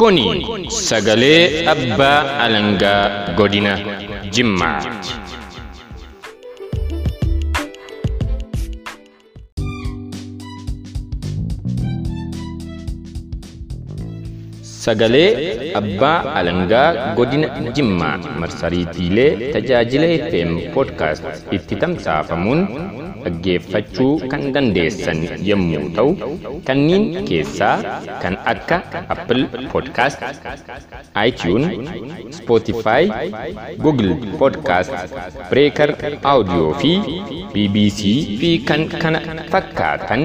Kuni sagalee abbaa alangaa godina Jimmaati. Sagalee abbaa alangaa godina Jimmaa marsariitiilee tajaajila FM podcast itti tamsaafamuun dhaggeeffachuu kan dandeessan yommuu ta'u kanneen keessaa kan akka Apple podcast, iTunes, Spotify, Google podcast, Breaker audio fi BBC fi kan kana fakkaatan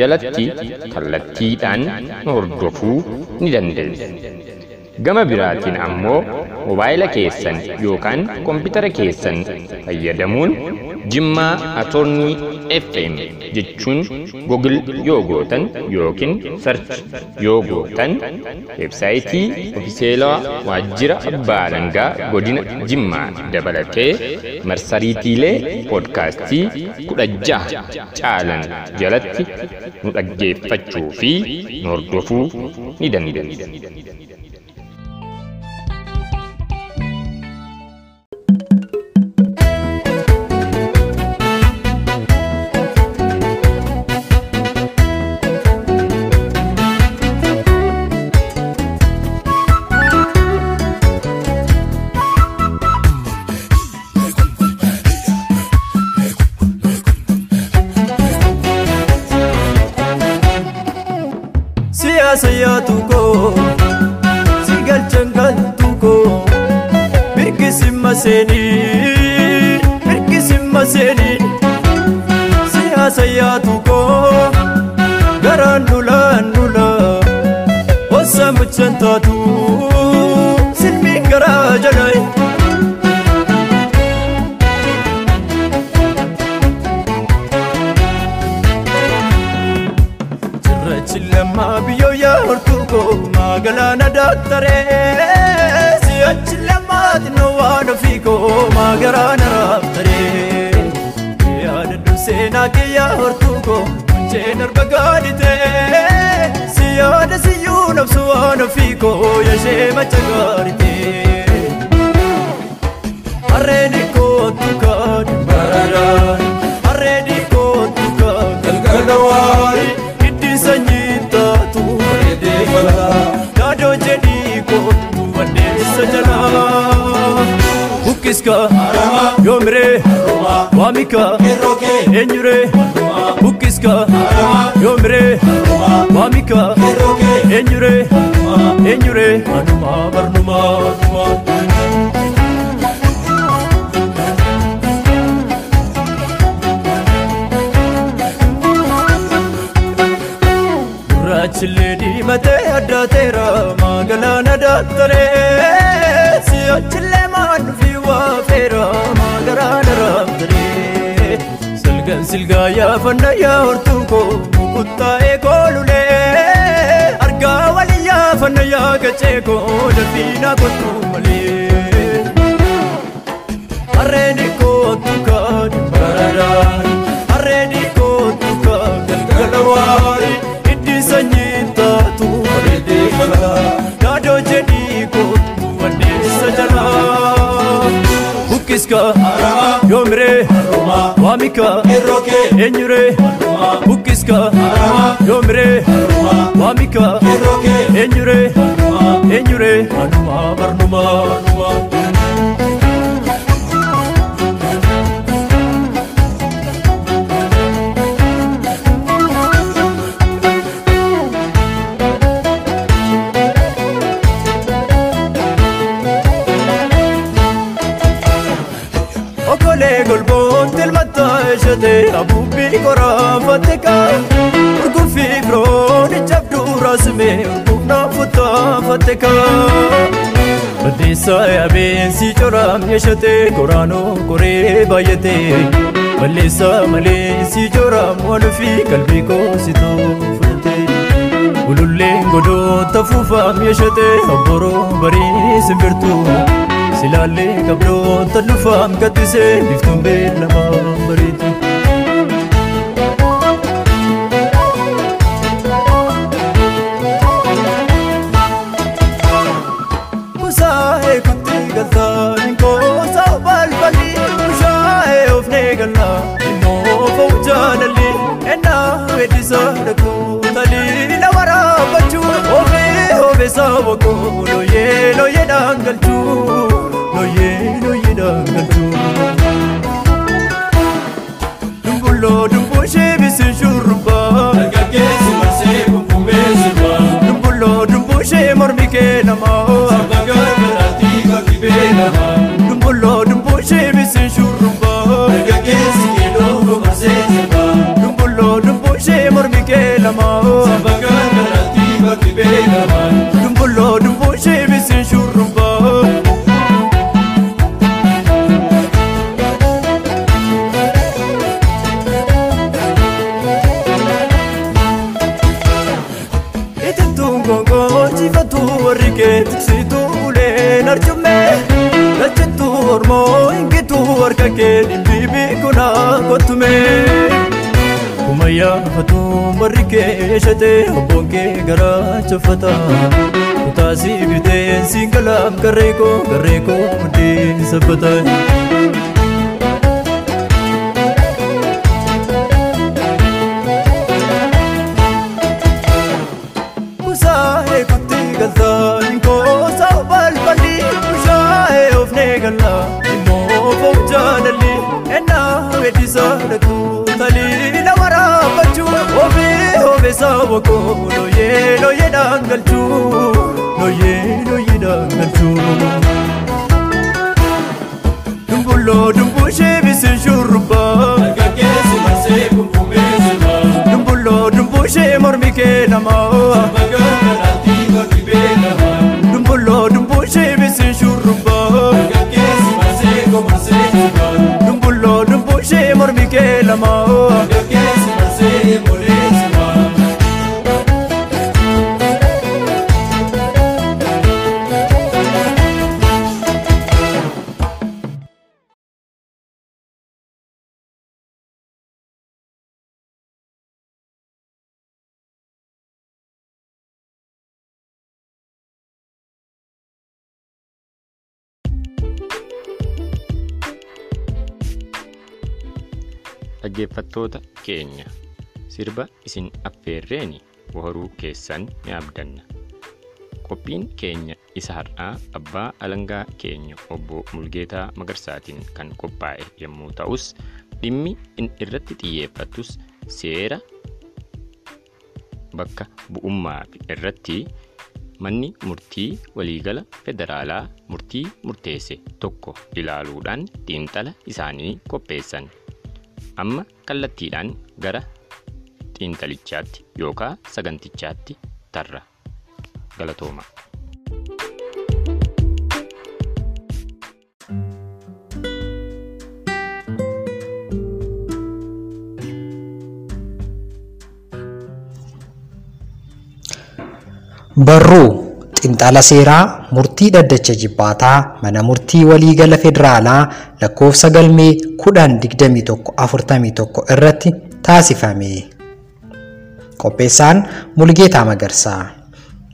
jalatti kallattiidhaan hordofuu ni dandeessu. Gama biraatiin ammoo mobaayila keessan yookaan koompitara keessan fayyadamuun Jimmaa Atoornii FM jechuun Google yoo gootan yookiin sarch yoo gootan weebsaayitii ofiseelaa waajjira abbaa alangaa godina Jimmaa dabalatee marsariitiilee poodkaastii kudha jaha caalan jalatti nu dhaggeeffachuu fi nu hordofuu ni dandeessu. Siyaasa yaatu koo si galchan galtu koo mirkisi maseenii mirkisi maseenii siyaasa yaatu koo garaan dhulaan dhula ossa muchan taatu magalaana daaktaree si'achi lammaati na waan ofii koo magalaana raaftaree yaadadhu seenaa kee yaartuu koo munceen arba gaaditee si yaada siyyuu nabsu waan ofii koo yashee macha gaaritee harreeni kootu kaadhi baradaan harreeni kootu kaadhi galgala waarii. sanyii taatu bareedee balaa yaadoo jedhii kootu wandeessa jalaa bukkiska yoomiree waamika eenyuree bukkiska yoomiree waamika eenyuree eenyuree Gurraachillee diimatee addaateera magalaana daaktaree si'achillee maan fi waafeera magalaana raaftaree silgan silgaa yaafanna yaahortuu koo mukuttaa'ee koolulee argaa walii yaafanna yaa gacee koo dafiinaa kottuu malee harreeni kootu kaadhi baradaan harreeni kootu kaadhi galgala waarii. Balaa yaadoo jedhii kootu wandeessa jalaa bukkiska yoomiree waamika eenyuree bukkiska yoomiree waamika eenyuree eenyuree anumaa barnumaa ishee abuubbii koraafatte kaa urguffii biroon ijabduu raasimee urguufnaa futtaafatte kaa balleessaa yaabeensi coraam yeeshatee koraanoo koree baay'atee balleessaa malee si coraam walufii qalbii koositoo fudhatee ululleen godoota fuufaam yeeshatee obboroo barii simbirtuu. silaallee qabdoota dhufaam gaddisee biftuun beellamaa bareedu. Mormi kee namaa Sirba gargaraatti bakki beekamaa Dumbulloo dumbushee bisin shurrubbaa Dargaggeessi keelloo marsee sirbaa Dumbulloo dumbushee mormi kee namaa Sirba gargaraatti bakki beekamaa Dumbulloo maddeen sabbata Kusaa'ee kutti galtaa Inkoosa balballi Kusaa'ee ofnee galaa Immoo foof jaalalli Ennaa weeddisaa dhaqu Taliila waraabachuu Oofee oofeessa boqoo Looyee Dhaggeeffattoota keenya sirba isin affeerreeni boharuu keessan ni abdanna. Qophiin keenya isa har'aa abbaa alangaa keenya obbo Mulgeetaa Magarsaatiin kan qophaa'e yommuu ta'us dhimmi irratti xiyyeeffatus seera bakka bu'ummaa irratti manni murtii waliigala federaalaa murtii murteesse tokko ilaaluudhaan xiinxala isaanii qopheessan. Amma kallattiidhaan gara xiinxalichaatti yookaan sagantichaatti tarra galatooma. Barruu Xinxala seeraa murtii dhaddacha jibbaataa mana murtii waliigala federaalaa lakkoofsa galmee 102141 irratti taasifame. Qopheessaan Mulgeetaa Magarsaa.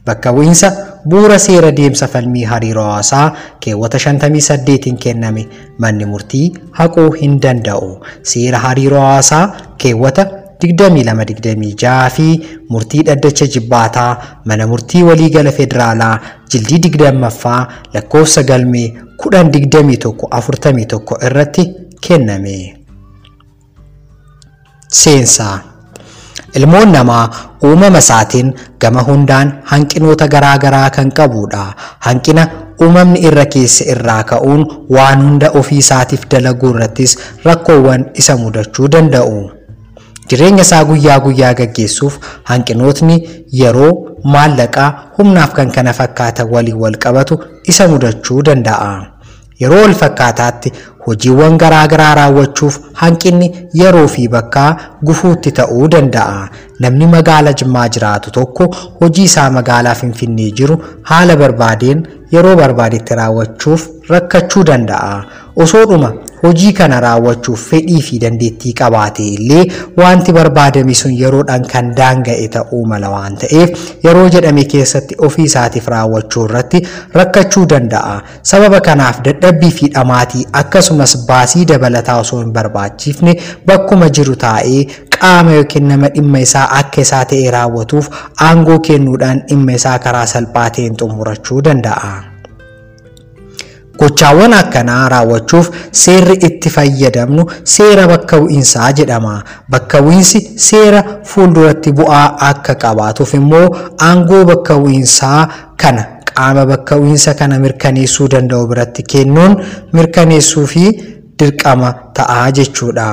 Bakka bu'iinsa bu'uura seera deemsa falmii hariiroo hawaasaa keewwata 58 kenname manni murtii haquu hin danda'u. Seera hariiroo hawaasaa keewwata 2226 fi murtii dhaddacha jibbaataa mana murtii waliigala federaalaa jildii 20ffaa lakkoofsa galmee 102141 irratti kenname. Seensaa Ilmoon namaa uumama isaatiin gama hundaan hanqinoota garaa garaa kan qabudha. Hanqina uumamni irra keessa irraa ka'uun waan hunda ofii isaatiif dalaguu irrattis rakkoowwan isa mudachuu danda'u. Jireenya isaa guyyaa guyyaa gaggeessuuf hanqinootni yeroo, maallaqaa, humnaaf kan kana fakkaatan waliin wal qabatu isa mudachuu danda'a. Yeroo wal fakkaataatti hojiiwwan garaa garaa raawwachuuf hanqinni yeroo fi bakkaa gufuutti ta'uu danda'a. Namni magaala Jimmaa jiraatu tokko hojii isaa magaalaa Finfinnee jiru haala barbaadeen yeroo barbaadetti raawwachuuf rakkachuu danda'a. Osoodhuma hojii kana raawwachuuf fedhii fi dandeettii qabaate illee wanti barbaadame sun yeroodhaan kan daanga'e ta'uu mala waan ta'eef yeroo jedhame keessatti ofii isaatiif raawwachuu irratti rakkachuu danda'a. Sababa kanaaf dadhabbii fi dhamaatii akkasumas baasii dabalataa osoo hin barbaachifne bakkuma jiru taa'ee qaama yookiin nama dhimma isaa akka isaa ta'e raawwatuuf aangoo kennuudhaan dhimma isaa karaa salphaa ta'een xumurachuu danda'a. Gochaawwan akkanaa raawwachuuf seerri itti fayyadamnu seera bakka bu'iinsaa jedhama. Bakka bu'iinsi seera fuulduratti bu'aa akka qabaatuuf immoo aangoo bakka bu'iinsaa kana qaama bakka bu'iinsa kana mirkaneessuu danda'u biratti kennuun mirkaneessuu fi dirqama ta'a jechuudha.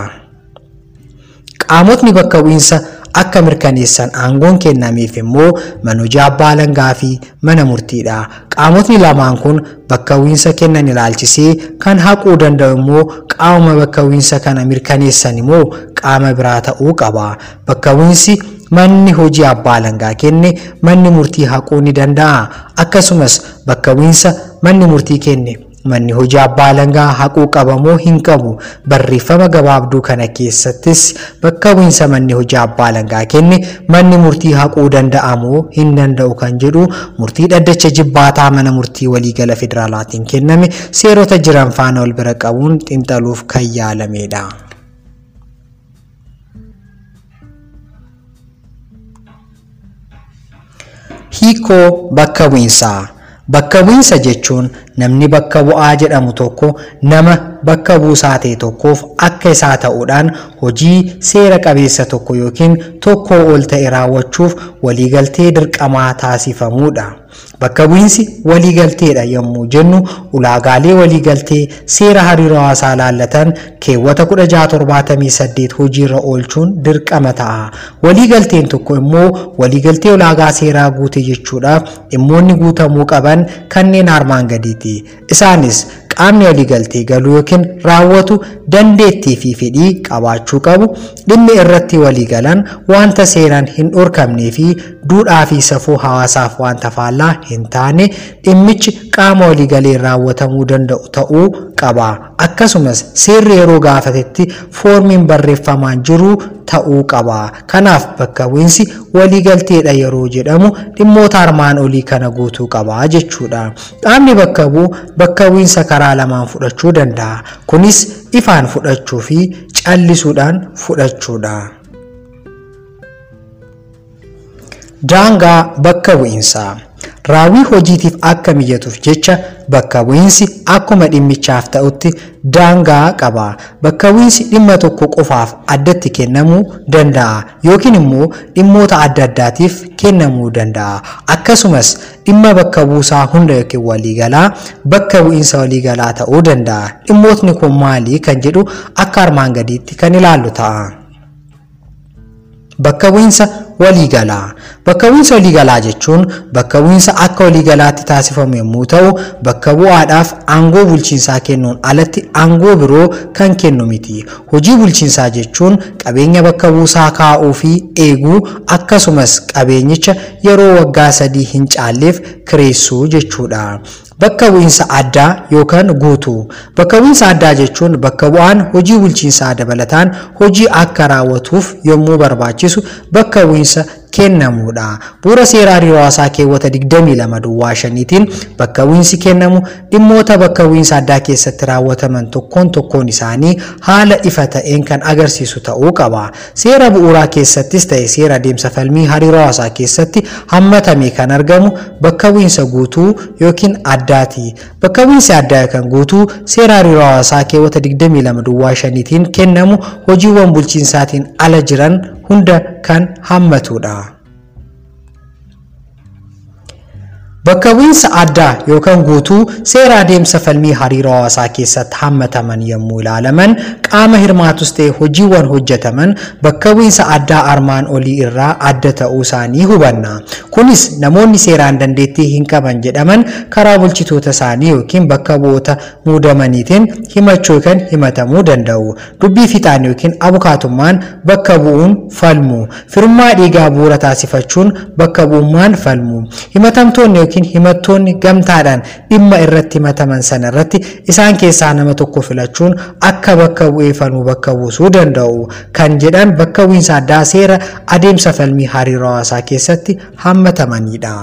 Qaamotni bakka bu'iinsa akka mirkaneessan aangoon kennameef immoo hojii abbaa alangaa fi mana murtiidha. Qaamotni lamaan kun bakka bu'iinsa kennan ilaalchisee kan haquu danda'u immoo qaama bakka bu'iinsa kana mirkaneessan immoo qaama biraa ta'uu qaba. Bakka bu'iinsi manni hojii abbaa alangaa kenne manni murtii haquu ni danda'a. Akkasumas bakka bu'iinsa manni murtii kenne manni hojii abbaa alangaa haquu qabamoo hin qabu barreeffama gabaabduu kana keessattis bakka bu'iinsa manni hojii abbaa alangaa kenne manni murtii haquu danda'amoo hin danda'u kan jedhu murtii dhaddacha jibbaataa mana murtii waliigala federaalaatiin kenname seerota jiran faana wal bira qabuun xiinxaluuf kan yaalamedha. Hiikoo bakka bu'iinsaa Bakka bu'iinsa jechuun namni bakka bu'aa jedhamu tokko nama bakka buusaa ta'e tokkoof akka isaa ta'uudhaan hojii seera qabeessa tokko yookiin tokkoo ol ta'e raawwachuuf waliigaltee dirqamaa taasifamudha. Bakka bu'iinsi waliigalteedha yommuu jennu ulaagaalee waliigaltee seera hariiroo hawaasaa laallatan keewwata 1678 hojiirra oolchuun dirqama ta'a. Waliigalteen tokko immoo waliigaltee ulaagaa seeraa guute jechuudha. Dhimmoonni guutamuu qaban kanneen armaan gadiiti. Isaanis qaamni waliigaltee galuu yookiin raawwatu dandeettii fi fedhii qabaachuu qabu dhimmi irratti waliigalan wanta seeraan hin dhorkamnee fi duudhaa fi safuu hawaasaaf wanta faallaa hin taane dhimmichi qaama waliigaleen raawwatamuu danda'u ta'uu qaba. Akkasumas seerri yeroo gaafatetti foormiin barreeffamaan jiru ta'uu qaba. Kanaaf bakka bu'iinsi waliigalteedha yeroo jedhamu dhimmoota armaan olii kana guutuu qaba jechuudha. Qaamni bakka bu'u bakka bu'iinsa karaa lamaan fudhachuu danda'a. Kunis ifaan fudhachuu fi callisuudhaan fudhachuudha. Daangaa bakka bu'iinsaa raawwii hojiitiif akka mijatuuf jecha bakka bu'iinsi akkuma dhimmichaaf ta'utti daangaa qaba. Bakka bu'iinsi dhimma tokko qofaaf addatti kennamuu danda'a yookiin immoo dhimmoota adda addaatiif kennamuu danda'a. Akkasumas dhimma bakka buusaa hunda yookiin waliigalaa bakka bu'iinsa waliigalaa ta'uu danda'a. Dhimmootni kun maali kan jedhu akka armaan gadiitti kan ilaallu ta'a. Bakka bu'iinsa waliigalaa. Bakka bu'iinsa waliigalaa jechuun bakka bu'iinsa akka waliigalaatti taasifamu yommuu ta'u, bakka bu'aadhaaf aangoo bulchiinsaa kennuun alatti aangoo biroo kan kennu miti. Hojii bulchiinsaa jechuun qabeenya bakka buusaa kaa'uu fi eeguu akkasumas qabeenyicha yeroo waggaa sadii hin caalleef kireessuu jechuudha. Bakka bu'iinsa addaa yookaan guutuu. Bakka bu'iinsa addaa jechuun bakka bu'aan hojii bulchiinsaa dabalataan hojii akka raawwatuuf yommuu barbaachisu bakka bu'iinsa kennamudha. Bu'uura hariiroo hawaasaa keewwata 22 duwwaa shaniitiin bakka bu'iinsi kennamu dhimmoota bakka bu'iinsa addaa keessatti raawwataman tokkoon tokkoon isaanii haala ifa ta'een kan agarsiisu ta'uu qaba. Seera bu'uuraa keessattis ta'e seera adeemsa falmii hariiroo hawaasaa keessatti hammatamee kan argamu bakka bu'iinsa guutuu yookiin addaati. Bakka bu'iinsi addaa yookaan guutuu seera hariiroo hawaasaa keewwata 22 duwwaa shaniitiin kennamu hojiiwwan bulchiinsaatiin ala jiran hunda kan hammatudha. Bakka bu'iinsa addaa yookaan guutuu seera adeemsa falmii hariiroo hawaasaa keessatti hammataman yommuu ilaalaman qaama hirmaatus ta'e hojiiwwan hojjetaman bakka bu'iinsa addaa armaan olii irraa adda ta'uu isaanii hubanna. Kunis namoonni seeraan dandeettii hin qaban jedhaman karaa bulchitoota isaanii yookiin bakka bu'oota muudamaniitiin himachuu yookaan himatamuu danda'u. Dubbii fixaan yookiin abukaatummaan bakka bu'uun falmu. Firummaa dhiigaa bu'uura taasifachuun bakka bu'ummaan falmu. Himatamtoonni yookiin himattoonni gamtaadhaan dhimma irratti himataman sana irratti isaan keessaa nama tokko filachuun akka bakka bu'ee falmu bakka buusuu danda'u. Kan jedhan bakka bu'iinsa addaa seera adeemsa falmii hariiroo hawaasaa keessatti hammatamanidha.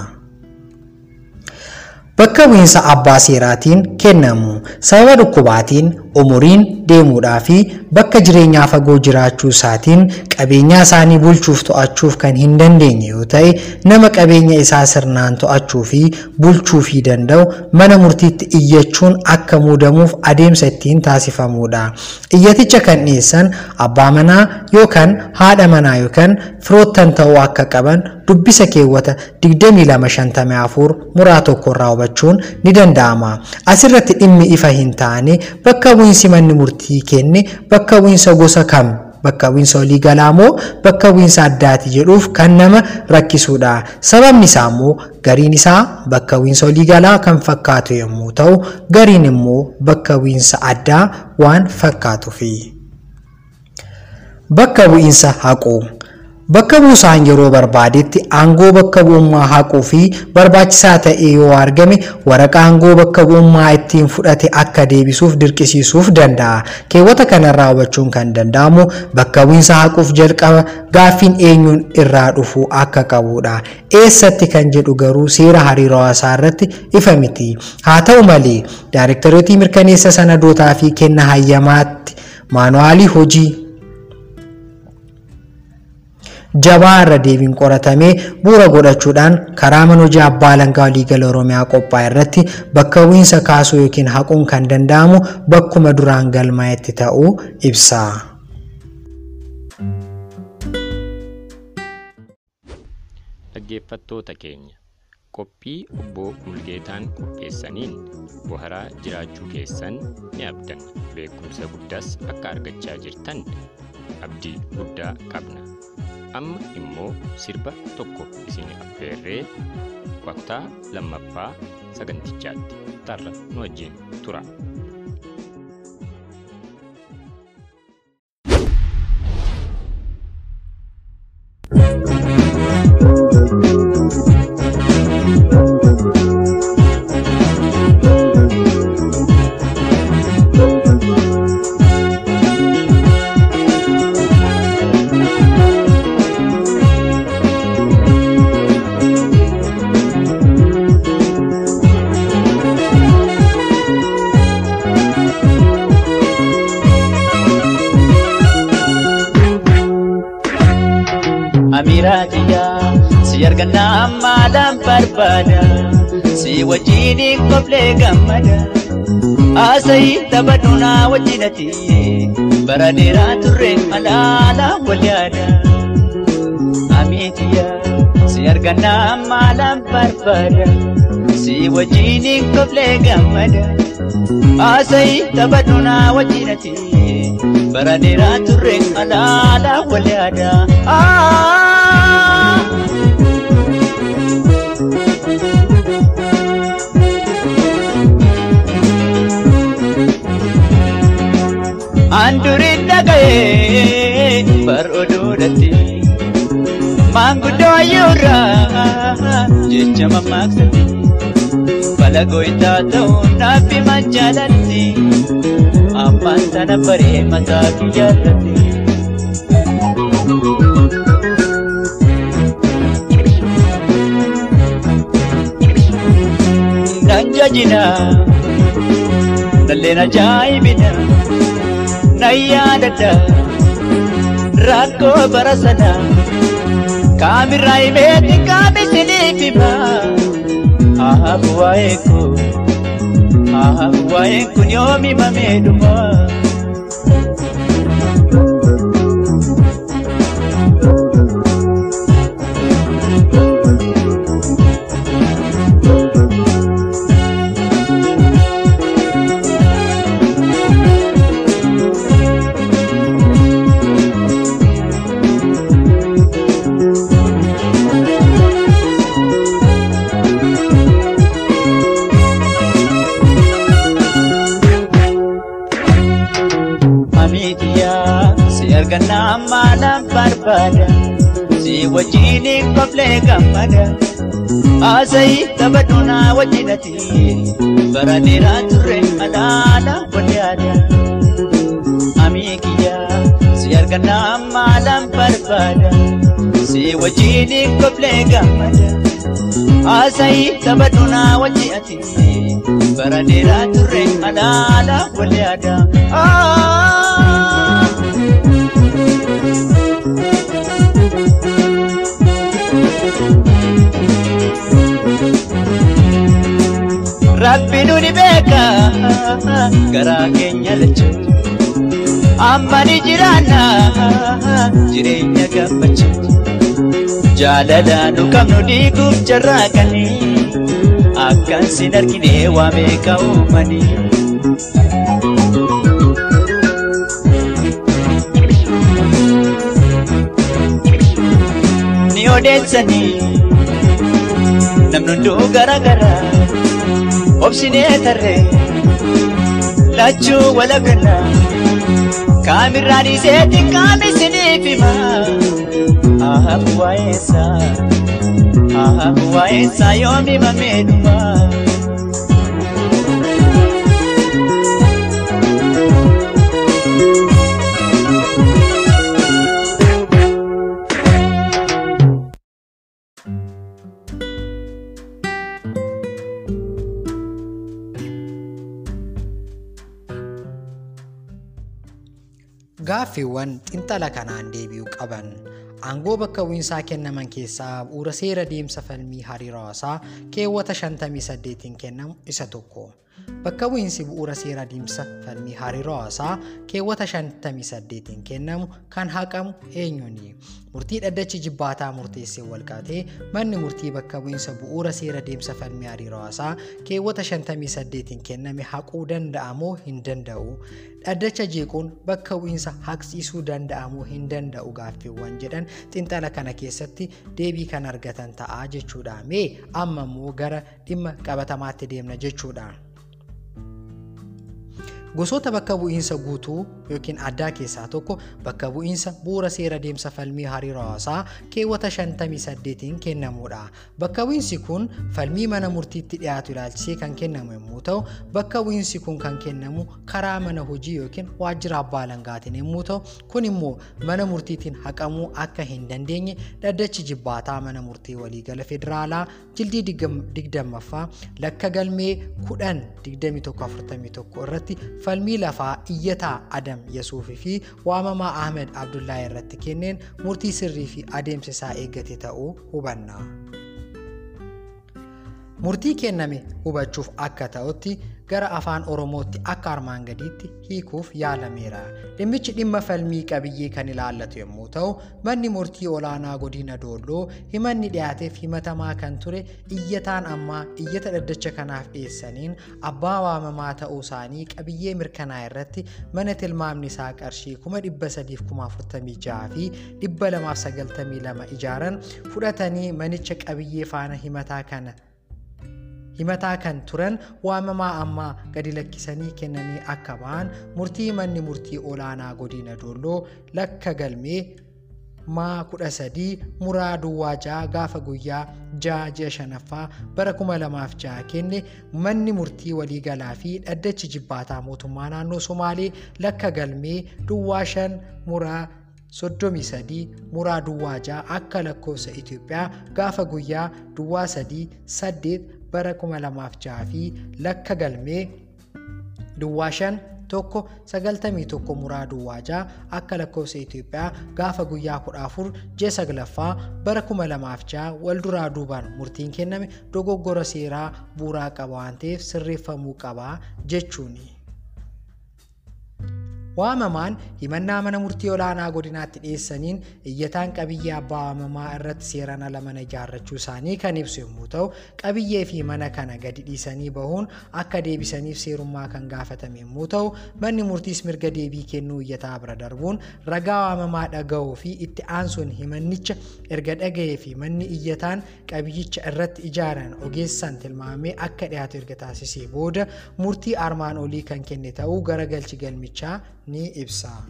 Bakka bu'iinsa abbaa seeraatiin kennamu. Sababa dhukkubaatiin umuriin deemuudhaa fi bakka jireenyaa fagoo jiraachuu isaatiin qabeenyaa isaanii bulchuuf to'achuuf kan hin dandeenye yoo ta'e nama qabeenya isaa sirnaan to'achuu fi bulchuu fi danda'u mana murtiitti iyyachuun akka muudamuuf adeemsa ittiin taasifamudha. Iyyaticha kan dhiyeessan abbaa manaa yookaan haadha manaa yookaan firoottan ta'uu akka qaban dubbisa keewwata 2254 muraa tokkorraa hubachuun ni danda'ama. Asirratti dhimmi ifa hin taane bakka bu'iinsi manni murtii kenne bakka bu'iinsa gosa kam bakka bu'iinsa walii galaa moo bakka bu'iinsa addaati jedhuuf kan nama rakkisudha. Sababni isaa immoo gariin isaa bakka bu'iinsa walii galaa kan fakkaatu yommuu ta'u gariin immoo bakka bu'iinsa addaa waan fakkaatuufi. Bakka bu'iinsa haquu Bakka buusaan yeroo barbaadetti aangoo bakka bu'ummaa haquu fi barbaachisaa ta'e yoo argame waraqaa aangoo bakka bu'ummaa ittiin fudhate akka deebisuuf dirqisiisuuf danda'a. Keewwata kanarraa hubachuun kan danda'amu bakka bu'iinsa haquuf jalqaba gaaffiin eenyuun irraa dhufuu akka qabudha. Eessatti kan jedhu garuu seera hariiroo hawaasaa irratti ifa miti. Haa ta'u malee daayirektaroota mirkaneessa sanadootaa fi kenna hayyamaatti maanuwaalii hojii jabaa irra deebiin qoratamee bu'uura godhachuudhaan karaa mana hojii abbaa alangaa waliigala oromiyaa qophaa'e irratti bakka bu'iinsa kaasuu yookiin haquun kan danda'amu bakkuma duraan galmaa'etti ta'uu ibsa. Dhaggeeffattoota keenya qophii obbo Mulgeetaan qopheessaniin boharaa jiraachuu keessan ni abdanna beekumsa guddaas akka argachaa jirtan abdii guddaa qabna. Amma immoo sirba tokko isin affeerree waqtaa lammaffaa sagantichaatti tarra nu wajjin tura. Amiiraatiyaa si argannaa maalaan barbaada si wajjin qoflee gammada haasa'ii taphadhu naa wajjinati bara dheeraa turre malaala wal yaada. Amiitiyaa si argannaa maalaan barbaada si wajjin qoflee gammada haasa'ii taphadhu naa wajjinati. bara dheeraa turre alaala wal yaada. Andurin dhaga'ee bar oduudhatti maanguddoo ayyuurraa jecha mammaaksatte falagoo itti ta'uu naaf himan jaalatti. ammaan tana baree mataa kiyyaarratti. Nan jajina, nalleen ajaa'ibina, nan yaadadha, rakkoo bara sana, kaamirraa himeetti kaamisiniif hima, haa bu'aa koo. waa'een kun yoomi mameedhuma. Si wajjin qoflee gammada haasa'ii taphadhu naa wajjinati bara dheeraa turre alaala wal yaada amii kiyyaa si argannaa maalaan barbaada si wajjin qoflee gammada Haasa'ii taphadhu naa wajji ati bara dheeraa turre alaala wal yaada. Rabbi nuni beeka garaa keenya lachuu amma ni jiraanna jireenya gammachuu jaalala nu qabnu diiguuf jarraaqanii akkan sin argine waa meeqa uumanii. Ni odeessanii namni hunduu garaagaraa. Obsinee tarree lachuu walakana kaamirraan iseetti kaamisiniif hima ahabu waa'eessa ahabu waa'eessa yoomi mameedhuma. Gaaffiiwwan xinxala kanaan deebi'uu qaban aangoo bakka bu'iinsaa kennaman keessaa bu'uura seera deemsa falmii hariiroo hawaasaa keewwata 58 kennamu isa tokko. Bakka bu'iinsi bu'uura seera deemsa falmii hariiroo hawaasaa keewwata 58 kennamu kan haqamu eenyuni? Murtii dhaddachi jibbaataa murteessee walqaatee manni murtii bakka bu'iinsa bu'uura seera deemsa falmii hariiroo hawaasaa keewwata 58 kenname haquu danda'amoo hin danda'u? Dhaddacha jeequun bakka bu'iinsa haqsiisuu danda'amoo hin danda'u gaaffiiwwan jedhan xinxala kana keessatti deebii kan argatan ta'a jechuudha. Mee amma immoo gara dhimma qabatamaatti deemna jechuudha. Gosoota bakka bu'iinsa guutuu yookiin addaa keessaa tokko bakka bu'iinsa bu'uura seera deemsa falmii hariiroo hawaasaa keewwata 58 kennamudha. Bakka bu'iinsi kun falmii mana murtiitti dhiyaatu ilaalchisee kan kennamu yommuu ta'u, bakka bu'iinsi kun kan kennamu karaa mana hojii yookiin waajjira abbaa alangaatiin yommuu ta'u, kun immoo mana murtiitiin haqamuu akka hin dandeenye dhaddachi jibbaataa mana murtii waliigala federaalaa jildii 20ffaa lakka galmee 10-2141 irratti falmii lafaa iyyataa Adam Yesuufii fi waamamaa Ahmed Abdullahi irratti kenneen murtii sirrii fi adeemsa isaa eeggate ta'uu hubanna. Murtii kenname hubachuuf akka ta'utti gara afaan Oromootti akka armaan gadiitti hiikuuf yaalameera. Dhimmichi dhimma falmii qabiyyee kan ilaallatu yommuu ta'u, manni murtii olaanaa godina Doolloo himanni dhiyaateef himatamaa kan ture iyyataan ammaa iyyata dhaddacha kanaaf dhiyeessaniin abbaa waamamaa ta'uu isaanii qabiyyee mirkanaa irratti mana tilmaamni isaa qarshii 346 fi 292 ijaaran fudhatanii manicha qabiyyee faana himataa kana himataa kan turan waamamaa ammaa gadi lakkisanii kennanii akka ba'an murtii manni murtii olaanaa godina Doolloo lakka galmee maa kudha sadii muraa duwwaa ja'a gaafa guyyaa ja'a ji'a shanaffaa bara kuma lamaaf ja'a kenne manni murtii waliigalaa fi dhaddachi jibbaataa mootummaa naannoo Somaalee lakka galmee duwwaa shan muraa soddomii sadii muraa duwwaa ja'a akka lakkoofsa Itoophiyaa gaafa guyyaa duwwaa sadii saddeet bara 2006 fi lakka galmee duwwaa shan tokko sagaltamii tokko muraa duwwaa ja'a akka lakkoofsa Itoophiyaa gaafa guyyaa kudha afur ji'a saglaffaa bara kuma lamaaf ja'a wal duraa duubaan murtiin kenname dogoggora seeraa buuraa qaba waan ta'eef sirreeffamuu qaba jechuuni. Waamamaan himannaa mana murtii olaanaa godinaatti dhiyeessaniin iyyataan qabiyyee abbaa waamamaa irratti seeraan ala mana ijaarrachuu isaanii kan ibsu yommuu ta'u qabiyyee fi mana kana gadi dhiisanii bahuun akka deebisaniif seerummaa kan gaafatame yommuu ta'u manni murtiis mirga deebii kennuu iyyataa bira darbuun ragaa waamamaa dhaga'uu fi itti aansuun himannicha erga dhaga'ee fi manni iyyataan qabiyyicha irratti ijaaran ogeessaan tilmaamee akka dhiyaatu erga taasisee booda murtii armaan olii kan kenne ta'uu garagalchi galmichaa ni ibsa.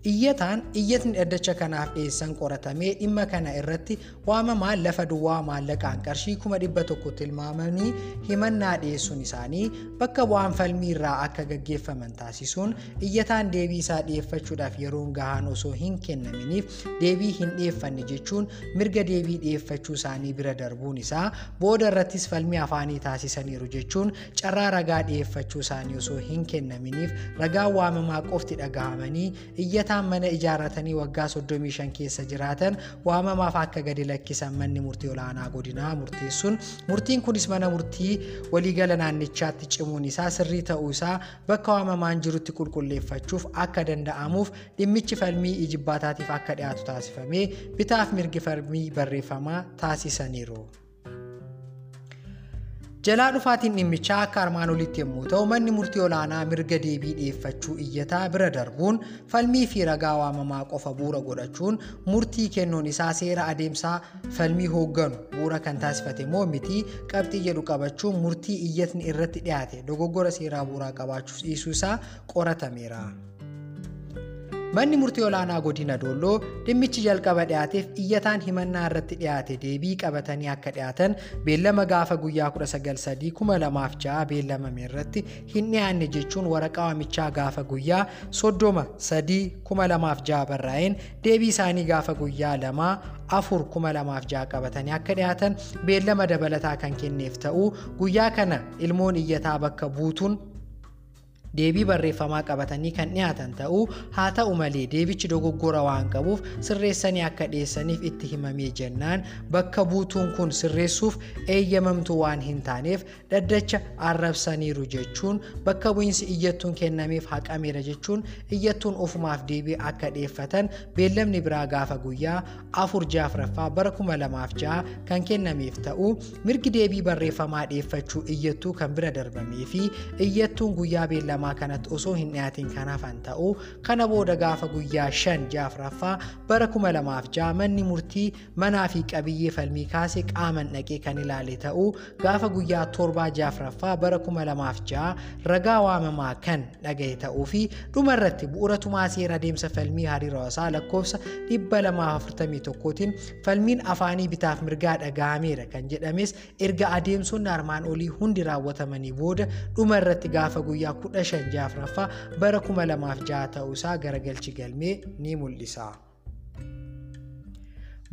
Iyyataan iyyatni dhaddacha kanaaf dhiyeessan qoratamee dhimma kana irratti waamamaan lafa duwwaa maallaqaan qarshii kuma dhibba tokko tilmaamanii himannaa dhiyeessuun isaanii bakka bu'aan falmii irraa akka gaggeeffaman taasisuun iyyataan deebii isaa dhiyeeffachuudhaaf yeroon gahaan osoo hin kennaminiif deebii hin dhiyeeffanne jechuun mirga deebii dhiyeeffachuu isaanii bira darbuun isaa booda irrattis falmii afaanii taasisaniiru jechuun carraa ragaa dhiyeeffachuu isaanii osoo hin kennaminiif ragaa waamamaa qofti dhagahamanii iyyataan mana ijaarratanii waggaa 35 keessa jiraatan waamamaaf akka gadi lakkisan manni murtii olaanaa godinaa murteessuun murtiin kunis mana murtii waliigala naannichaatti cimuun isaa sirrii ta'uu isaa bakka waamamaan jirutti qulqulleeffachuuf akka danda'amuuf dhimmichi falmii ijibbaataatiif akka dhiyaatu taasifamee bitaaf mirgi falmii barreeffamaa taasisaniiru. Jalaa dhufaatiin dhimmichaa akka armaan olitti yommuu ta'u manni murtii olaanaa mirga deebii dhiyeeffachuu iyyataa bira darbuun falmii fi ragaa waamamaa qofa bu'uura godhachuun murtii kennuun isaa seera adeemsaa falmii hoogganu bu'uura kan taasifate moo miti qabxii jedhu qabachuun murtii iyyatni irratti dhiyaate dogoggora seeraa bu'uuraa qabaachuuf dhiisuu isaa qoratameera. Manni murtii olaanaa godina Doolloo dhimmichi jalqaba dhiyaateef iyyataan himannaa irratti dhiyaate deebii qabatanii akka dhiyaatan beellama gaafa guyyaa 1903 beellamame irratti hin dhiyaanne jechuun waraqaa waamichaa gaafa guyyaa 33 barraa'een deebii isaanii gaafa guyyaa 2 afur 2006 qabatanii akka dhiyaatan beellama dabalataa kan kenneef ta'uu guyyaa kana ilmoon iyyataa bakka buutuun deebii barreeffamaa qabatanii kan dhiyaatan ta'uu haa ta'u malee deebichi dogoggora waan qabuuf sirreessanii akka dhiyeessaniif itti himamee jennaan. Bakka buutuun kun sirreessuuf eeyyamamtu waan hin taaneef dhaddacha arrabsaniiru jechuun bakka bu'iinsi iyyattuun kennameef haqameera jechuun iyyattuun ofumaaf deebii akka dhiyeeffatan beellamni biraa gaafa guyyaa afur jaafraffaa bara kuma lamaaf ja'a kan kennameef ta'uu mirgi deebii barreeffamaa dhiyeeffachuu iyyattuu kan bira darbamee fi iyyattuun guyyaa beellamaa lamaa kanatti osoo hin dhiyaatin kan hafan ta'uu kana booda gaafa guyyaa shan jaafraffaa bara kuma lamaaf ja'a manni murtii manaa fi qabiyyee falmii kaase qaaman dhaqee kan ilaale ta'uu gaafa guyyaa torbaa jaafraffaa bara kuma lamaaf ja'a. Ragaa waamamaa kan dhagaye ta'uu fi dhuma irratti bu'uura tumaa seera adeemsa falmii hariiroo hawaasaa lakkoofsa 241tiin falmiin afaanii bitaaf mirgaa dhagahameera kan jedhames erga adeemsonni armaan olii hundi raawwatamanii booda dhuma irratti gaafa guyyaa 15 jaafraffaa bara 2006 ta'uusaa garagalchi galmee ni mul'isa.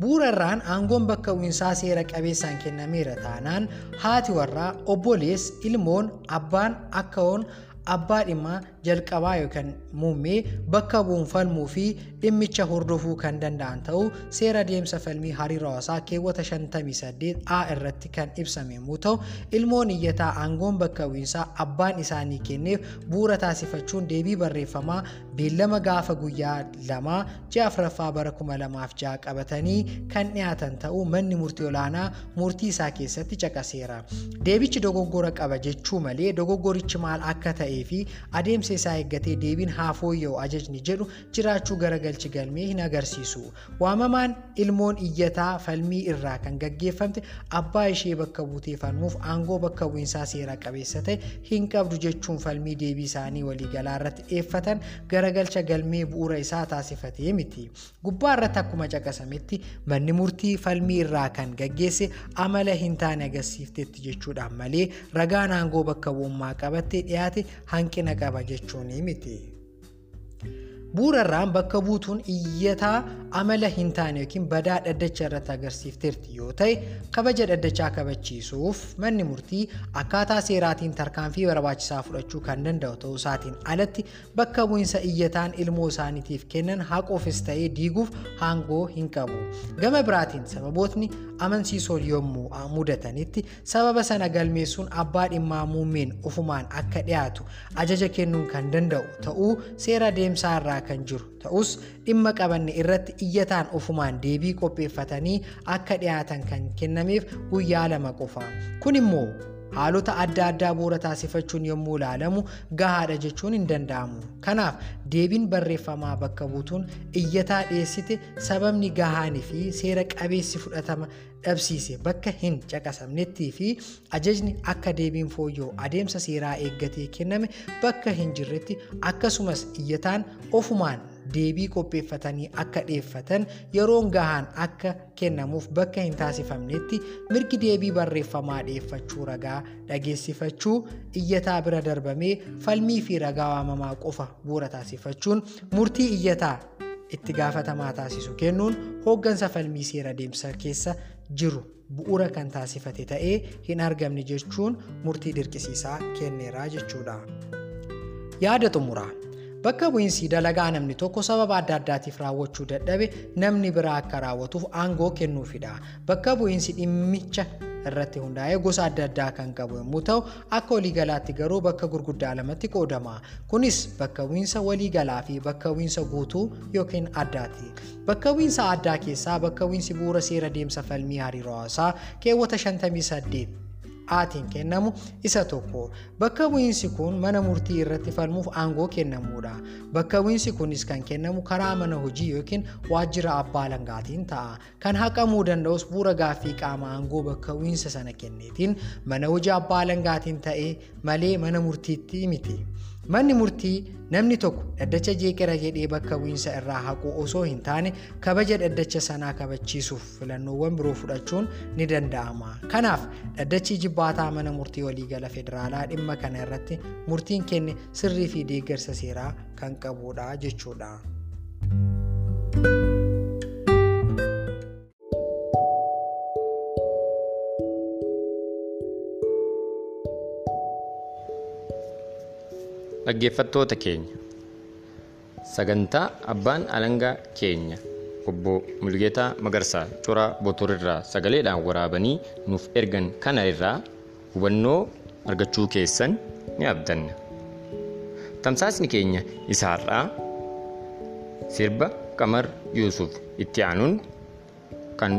Bu'uura irraan aangoon bakka bu'iinsaa seera qabeessaan kennameera taanaan haati warraa obbolees ilmoon abbaan akkaoon abbaa dhimmaa jalqabaa yookaan muummee bakka bu'uun falmuu fi dhimmicha hordofuu kan danda'an ta'uu seera adeemsa falmii hariiroo hawaasaa keewwata 58 A irratti kan ibsame yommuu ta'u ilmoon iyyataa aangoon bakka bu'iinsaa abbaan isaanii kenneef bu'uura taasifachuun deebii barreeffamaa beellama gaafa guyyaa lamaa ji'a afuraffaa bara 2006 qabatanii kan dhiyaatan ta'uu manni murtii olaanaa murtii isaa keessatti caqaseera. Deebichi dogoggora qaba jechuu malee dogoggorichi maal akka ta'ee fi adeemsa isaa eeggatee deebiin haa fooyya'u ajajni jedhu jiraachuu garagalchi galmee hin agarsiisu. Waamamaan ilmoon iyyataa falmii irraa kan gaggeeffamte abbaa ishee bakka buutee falmuuf aangoo bakka bu'iinsaa seera qabeessa ta'e hin qabdu jechuun falmii deebii isaanii waliigalaa irratti dhiyeeffatan garagalcha galmee bu'uura isaa taasifatee miti. Gubbaa irratti akkuma caqasametti manni murtii falmii irraa kan gaggeesse amala hin taane agarsiiftetti jechuudhaan malee ragaan aangoo bakka bu'ummaa qabattee dhiyaate hanqina qaba jechuun miti. Bu'uura irraan bakka buutuun iyyataa amala hin taane yookiin badaa dhaddacha irratti agarsiifteerti yoo ta'e kabaja dhaddachaa kabachiisuuf manni murtii akkaataa seeraatiin tarkaanfii barbaachisaa fudhachuu kan danda'u ta'uu isaatiin alatti bakka bu'iinsa iyyataan ilmoo isaaniitiif kennan haqoofis ta'ee diiguuf aangoo hin qabu. Gama biraatiin sababootni amansiisoon yommuu mudatanitti sababa sana galmeessuun abbaa dhimmaa muummeen ofumaan akka dhiyaatu ajaja kennuun kan danda'u ta'uu seera deemsaa irraa kan jiru ta'us dhimma qabanne irratti iyyataan ofumaan deebii qopheeffatanii akka dhiyaatan kan kennameef guyyaa lama qofa. Kun immoo haalota adda addaa bu'uura taasifachuun yommuu ilaalamu gahaadha jechuun hin danda'amu. Kanaaf deebiin barreeffamaa bakka buutuun iyyataa dhiyeessite sababni gahaanii fi seera qabeessi fudhatama dhabsiise bakka hin caqasamnettii fi ajajni akka deebiin fooyya'u adeemsa seeraa eeggatee kenname bakka hin jirretti akkasumas iyyataan ofumaan deebii qopheeffatanii akka dhiyeeffatan yeroon gahaan akka kennamuuf bakka hin taasifamnetti mirgi deebii barreeffamaa dhiyeeffachuu ragaa dhageessifachuu iyyataa bira darbamee falmii fi ragaa waamamaa qofa bu'uura taasifachuun murtii iyyataa itti gaafatamaa taasisu kennuun hooggansa falmii seera deemsa keessa jiru bu'uura kan taasifate ta'ee hin argamne jechuun murtii dirqisiisaa kenneera jechuudha. Yaada xumuraa. Bakka bu'iinsi dalagaa namni tokko sababa adda addaatiif raawwachuu dadhabe namni biraa akka raawwatuuf aangoo kennuufidha. Bakka bu'iinsi dhimmicha irratti hundaa'ee gosa adda addaa kan qabu yommuu ta'u akka waliigalaatti garuu bakka gurguddaa lamatti qoodama. Kunis bakka bu'iinsa waliigalaa fi bakka bu'iinsa guutuu yookiin addaati. Bakka bu'iinsa addaa keessaa bakka bu'iinsi bu'uura seera deemsa falmii hariiroo hawaasaa keewwata 58 aatiin kennamu isa tokko. Bakka bu'iinsi kun mana murtii irratti falmuuf aangoo kennamuudha. Bakka bu'iinsi kunis kan kennamu karaa mana hojii yookiin waajjira abbaa alangaatiin ta'a. Kan haqamuu danda'us bu'uura gaaffii qaama aangoo bakka bu'iinsa sana kenneetiin mana hojii abbaa alangaatiin ta'ee malee mana murtiitti miti. Manni murtii namni tokko dhaddacha jeeqera jedhee bakka bu'iinsa irraa haquu osoo hin taane kabaja dhaddacha sanaa kabachiisuuf filannoowwan biroo fudhachuun ni danda'ama. Kanaaf dhaddachi jibbaataa mana murtii waliigala federaalaa dhimma kana irratti murtiin kenne sirrii fi deeggarsa seeraa kan qabudha jechuudha. Dhaggeeffattoota keenya sagantaa abbaan alangaa keenya obbo Mulgeetaa Magarsaa Coraa Botorirraa sagaleedhaan waraabanii nuuf ergan kana irraa hubannoo argachuu keessan ni abdanna. Tamsaasni keenya isa har'aa sirba Qamar Yuusuf itti aanuun kan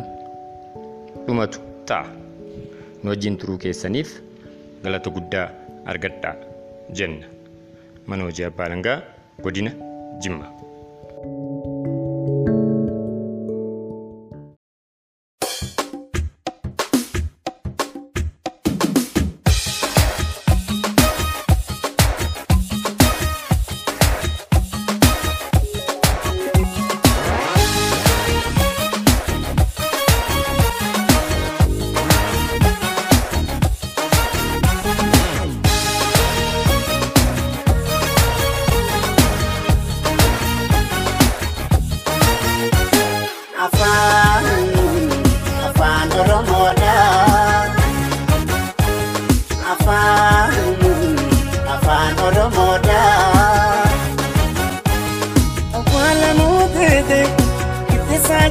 dhumatu ta'a. Nu wajjin turuu keessaniif galata guddaa argadhaa jenna. Mana hojii abbaa alangaa godina jimma.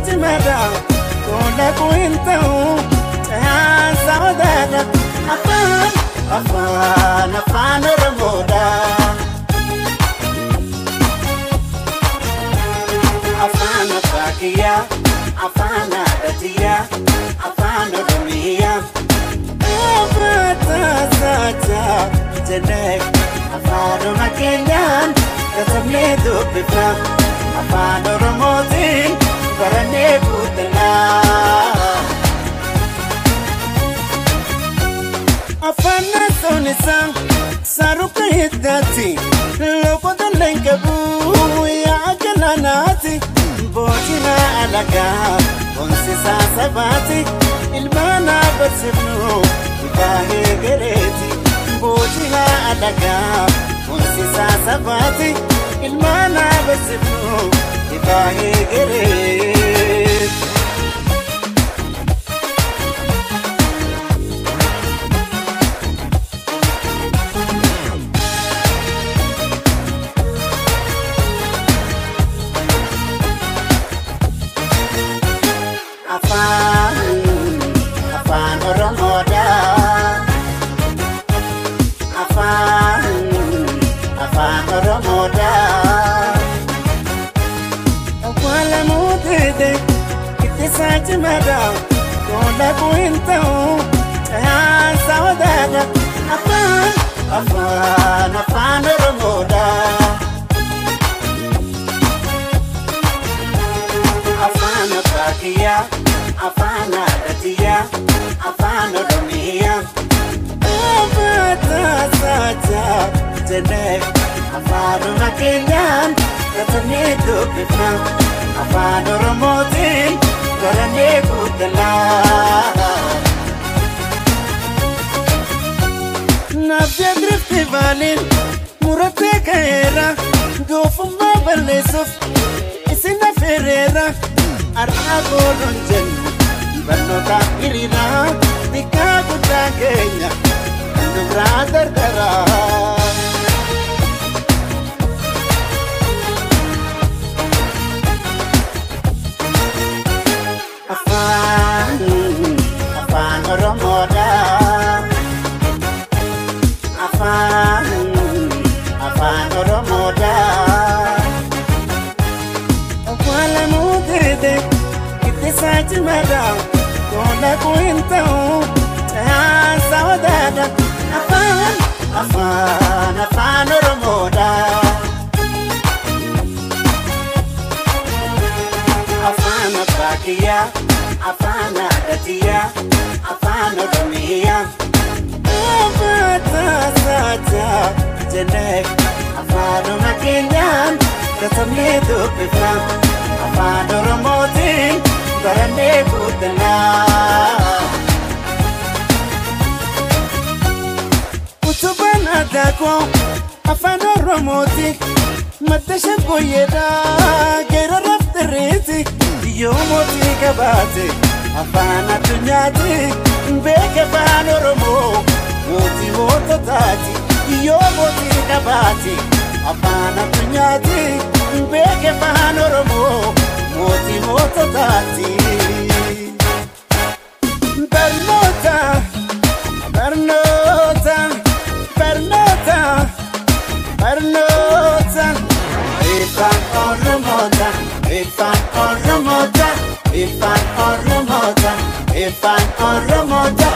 Cimaadha koolaquu hin ta'u cahaansa odaadha afaan afaan afaan oromoodha. afaan abbaakiyaa afaan haadhatiyaa afaan oromiyaa afaataasaachaa jedhee afaanuma keenyaan katabnee dubbifna afaan oromootiin barannee guutanaa afaan naassoon isaa saruka hiddaati loqota lengabu yaa galaanaati boojina alagaa onsisaa sabaati ilmaanaa barsifnu baahee gareeti boojina alagaa onsisaa sabaati ilmaanaa baahee gareeti. afaan keenya. boyeedhaa keeroo rafte reeti yoo mootii gabaate afaan addunyaati beeke afaan oromoo mootii moototaati yoo mootii gabaate afaan addunyaati beeke afaan oromoo mootii moototaati. Barnoota barnoota barnoota barnoota. İrfan oğlum oda İrfan oğlum oda İrfan oğlum oda İrfan oğlum oda